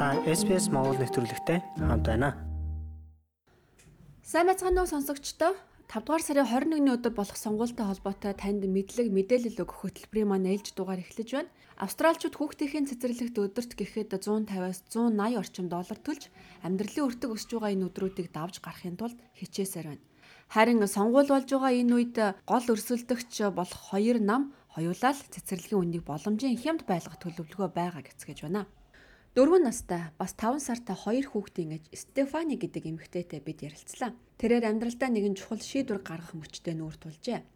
Та SPS Монгол нэвтрүүлэгтэй хамт байна. Сайн байцгаана уу сонсогчдоо? 5 дугаар сарын 21-ний өдөр болох сонгуультай холбоотой танд мэдлэг мэдээлэл өгөх хөтөлбөрийн маань ээлж дугаар эхлэж байна. Австралчууд хүүхдийн цэцэрлэгт өдөрт гэхэд 150-аас 180 орчим доллар төлж амьдралын өртөг өсөж байгаа энэ өдрүүдийг давж гарахын тулд хичээсээр байна. Харин сонгуул болж байгаа энэ үед гол өрсөлдөгч болох хоёр нам хоёулаа цэцэрлэгийн үнийг боломжийн хямд байлгах төлөвлөгөө байгаа гэцгээж байна. Дөрвөн настай бас 5 сартай хоёр хүүхдийн ээж Стефани гэдэг эмэгтэйтэй бид ярилцлаа. Тэрээр амьдралдаа нэгэн чухал шийдвэр гаргах мөчтэй нүүр тулжээ.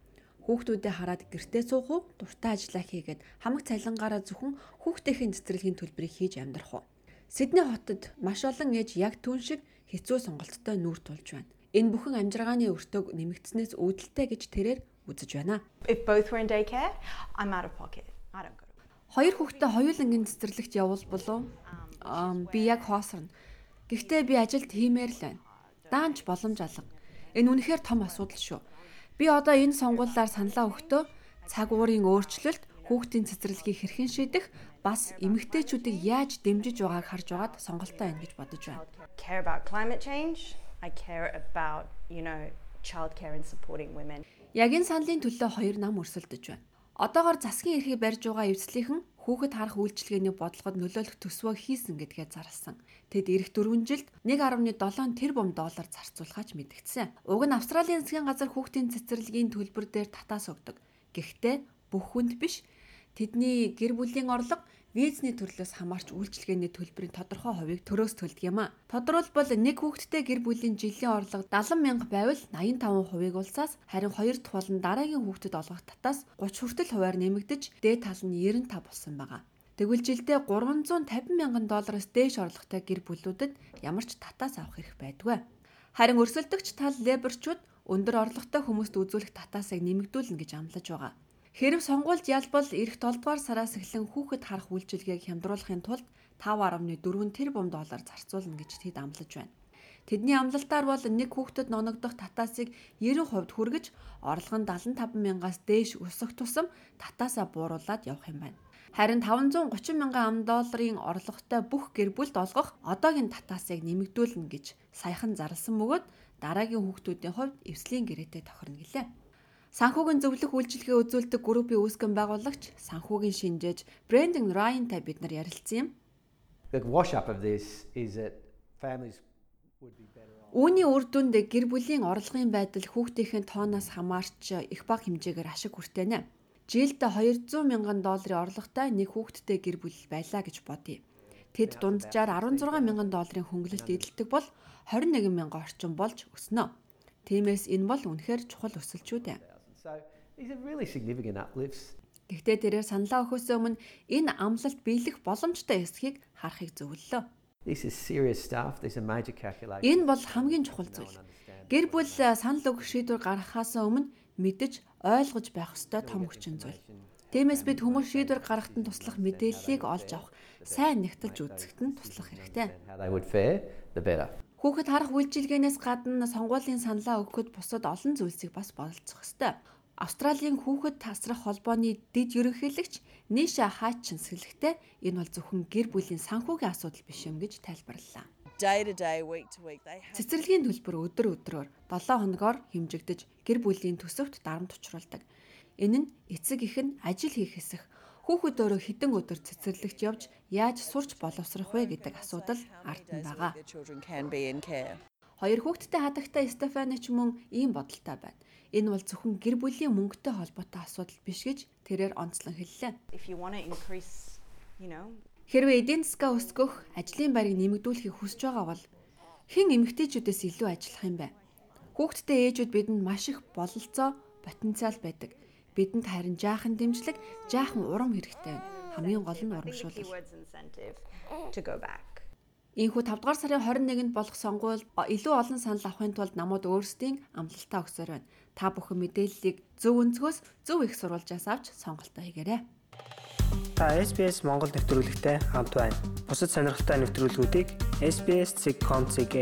Хүүхдүүдээ хараад гэртээ суух уу, дуртай ажиллаа хийгээд хамаг цалингаараа зөвхөн хүүхдийн цэцэрлэгийн төлбөрийг хийж амьдрах уу. Сидней хотод маш олон ээж яг түн шиг хэцүү сонголттой нүүр тулж байна. Энэ бүхэн амжиргааны өртөг нэмэгдснээс үүдэлтэй гэж тэрээр үзэж байна. If both were in daycare, I'm out of pocket. I don't go. Хоёр хүүхдээ хоёулангийн цэцэрлэгт явуул болов би яг хоосорно. Гэхдээ би ажилд хиймээр л байна. Даанч боломж алга. Энэ үнэхээр том асуудал шүү. Би одоо энэ сонгуулиар саналаа өгтөө цаг уурын өөрчлөлт хүүхдийн цэцэрлэгийг хэрхэн шийдэх бас эмэгтэйчүүдийг яаж дэмжиж байгааг харж байгаад сонголтоо байна гэж бодож байна. Care about climate change. I care about, you know, childcare and supporting women. Яг энэ саналын төлөө хоёр нам өрсөлдөж байна. Одоогоор засгийн эрхийг барьж байгаа эвслийнхэн хүүхэд харах үйлчилгээний бодлогод нөлөөлөх төсвөө хийсэн гэдгээ зарласан. Тэд эх 4 жилд 1.7 тэрбум доллар зарцуулахаж мэдгдсэн. Уг нь Австралийн засгийн газар хүүхдийн цэцэрлэгийн төлбөр дээр татаас өгдөг. Гэхдээ бүх хүнд биш. Тэдний гэр бүлийн орлого визний төрлөөс хамаарч үйлчилгээний төлбөрийн тодорхой хувийг төрөөс төлдөг юм а. Тодорхойлбол нэг хүүхэдтэй гэр бүлийн жилийн орлого 70 мянга байвал 85 хувийг улсаас харин хоёр дахь болон дараагийн хүүхдэд олгох татаас 30 хүртэл хувиар нэмэгдэж дээд тал нь 95 болсон байгаа. Тэгвэл жилдээ 350 мянган доллараас дээш орлоготой гэр бүлүүдэд ямар ч татаас авах хэрэг байдгүй. Харин өрсөлдөгч тал лейборчууд өндөр орлоготой хүмүүст үзүүлэх татаасыг нэмэгдүүлнэ гэж амлаж байгаа. Хэрв сонгуульд ялбал эх 7 дугаар сараас эхлэн хүүхэд харах үйлчилгээг хямдруулахын тулд 5.4 тэрбум доллар зарцуулна гэж тэд амлаж байна. Тэдний амлалтаар бол нэг хүүхдэд ноногдох татаасыг 90% хүргэж орлого нь 75 мянгаас дээш өсөх тусам татаасаа бууруулад явах юм байна. Харин 530 мянган ам долларын орлоготой бүх гэр бүлд олгох одоогийн татаасыг нэмэгдүүлнэ гэж саяхан зарласан бөгөөд дараагийн хүүхдүүдийн хувьд эвслийн гэрээтэй тохирно гэлээ. Санхүүгийн зөвлөх үйлчилгээ үзүүлдэг группийн үүсгэн байгуулагч санхүүгийн шинжээч Брэндон Райантай бид нар ярилцсан юм. Үүний үр дүнд гэр бүлийн орлогын байдал хүүхдийн тооноос хамаарч их бага хэмжээгээр ашиг хүртэнэ. Жилд 200 мянган долларын орлоготой нэг хүүхэдтэй гэр бүл байлаа гэж бодъё. Тэд дунджаар 16 мянган долларын хөнгөлөлт эдэлдэг бол 21 мянган орчим болж өснө. Тиймээс энэ бол үнэхээр чухал өсөлт шүү дээ. So these are really significant uplifts. Гэхдээ тэрээр саналаа өгөхөөс өмнө энэ амлалт биелэх боломжтой эсхийг харахыг зөвлөлөө. This is serious stuff. These are major calculations. Энэ бол хамгийн чухал зүйл. Гэр бүл санал өгөх шийдвэр гаргахаас өмнө мэдэж ойлгож байх ёстой том хүчин зүйл. Тиймээс бид хүмүүс шийдвэр гаргахад нь туслах мэдээллийг олж авах, сайн нэгтэлж үзэхэд нь туслах хэрэгтэй. Хүүхэд харах үйлчилгээнээс гадна сонгуулийн саналаа өгөхөд бусад олон зүйлсийг бас болцох ёстой. Австралийн хүүхэд тасрах холбооны дэд ерөнхийлөгч Ниша Хаачин сэлэгтээ энэ бол зөвхөн гэр бүлийн санхүүгийн асуудал биш юм гэж тайлбарллаа. Цэцэрлэгийн төлбөр өдөр өдрөөр 7 хоногоор хэмжигдэж гэр бүлийн төсөвт дарамт учруулдаг. Энэ нь эцэг их нь ажил хийх хэсэх хүүхэд өөрөө хідэн өдөр цэцэрлэгт явж яаж сурч боловсрох вэ гэдэг асуудал ард нь байгаа. Хоёр хүүхэдтэй хадагтай Стефани ч мөн ийм бодолтой байна. Энэ бол зөвхөн гэр бүлийн мөнгөтэй холбоотой асуудал биш гэж тэрээр онцлон хэллээ. Хэрвээ эдийн засгаа өсгөх, ажлын байрыг нэмэгдүүлэхийг хүсэж байгаа бол хэн эмэгтэйчүүдээс илүү ажиллах юм бэ? Хүүхдтэй ээжүүд бидэнд маш их бололцоо, потенциал байдаг. Бидэнд харин жаахан дэмжлэг, жаахан урам хэрэгтэй. Хамгийн гол нь урамшуулал. Ийхүү 5 дугаар сарын 21-нд болох сонгуульд илүү олон санал авахын тулд намууд өөрсдийн амлалтаа өгсөөр байна. Та бүхэн мэдээллийг зөв өнцгөөс зөв их сурвалжаас авч сонголтоо хийгээрэй. Та SBS Монгол нэвтрүүлэгтэй хамт байна. Бусад сонирхолтой нэвтрүүлгүүдийг SBS.com.cg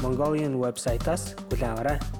Mongolian вебсайтаас аваарай.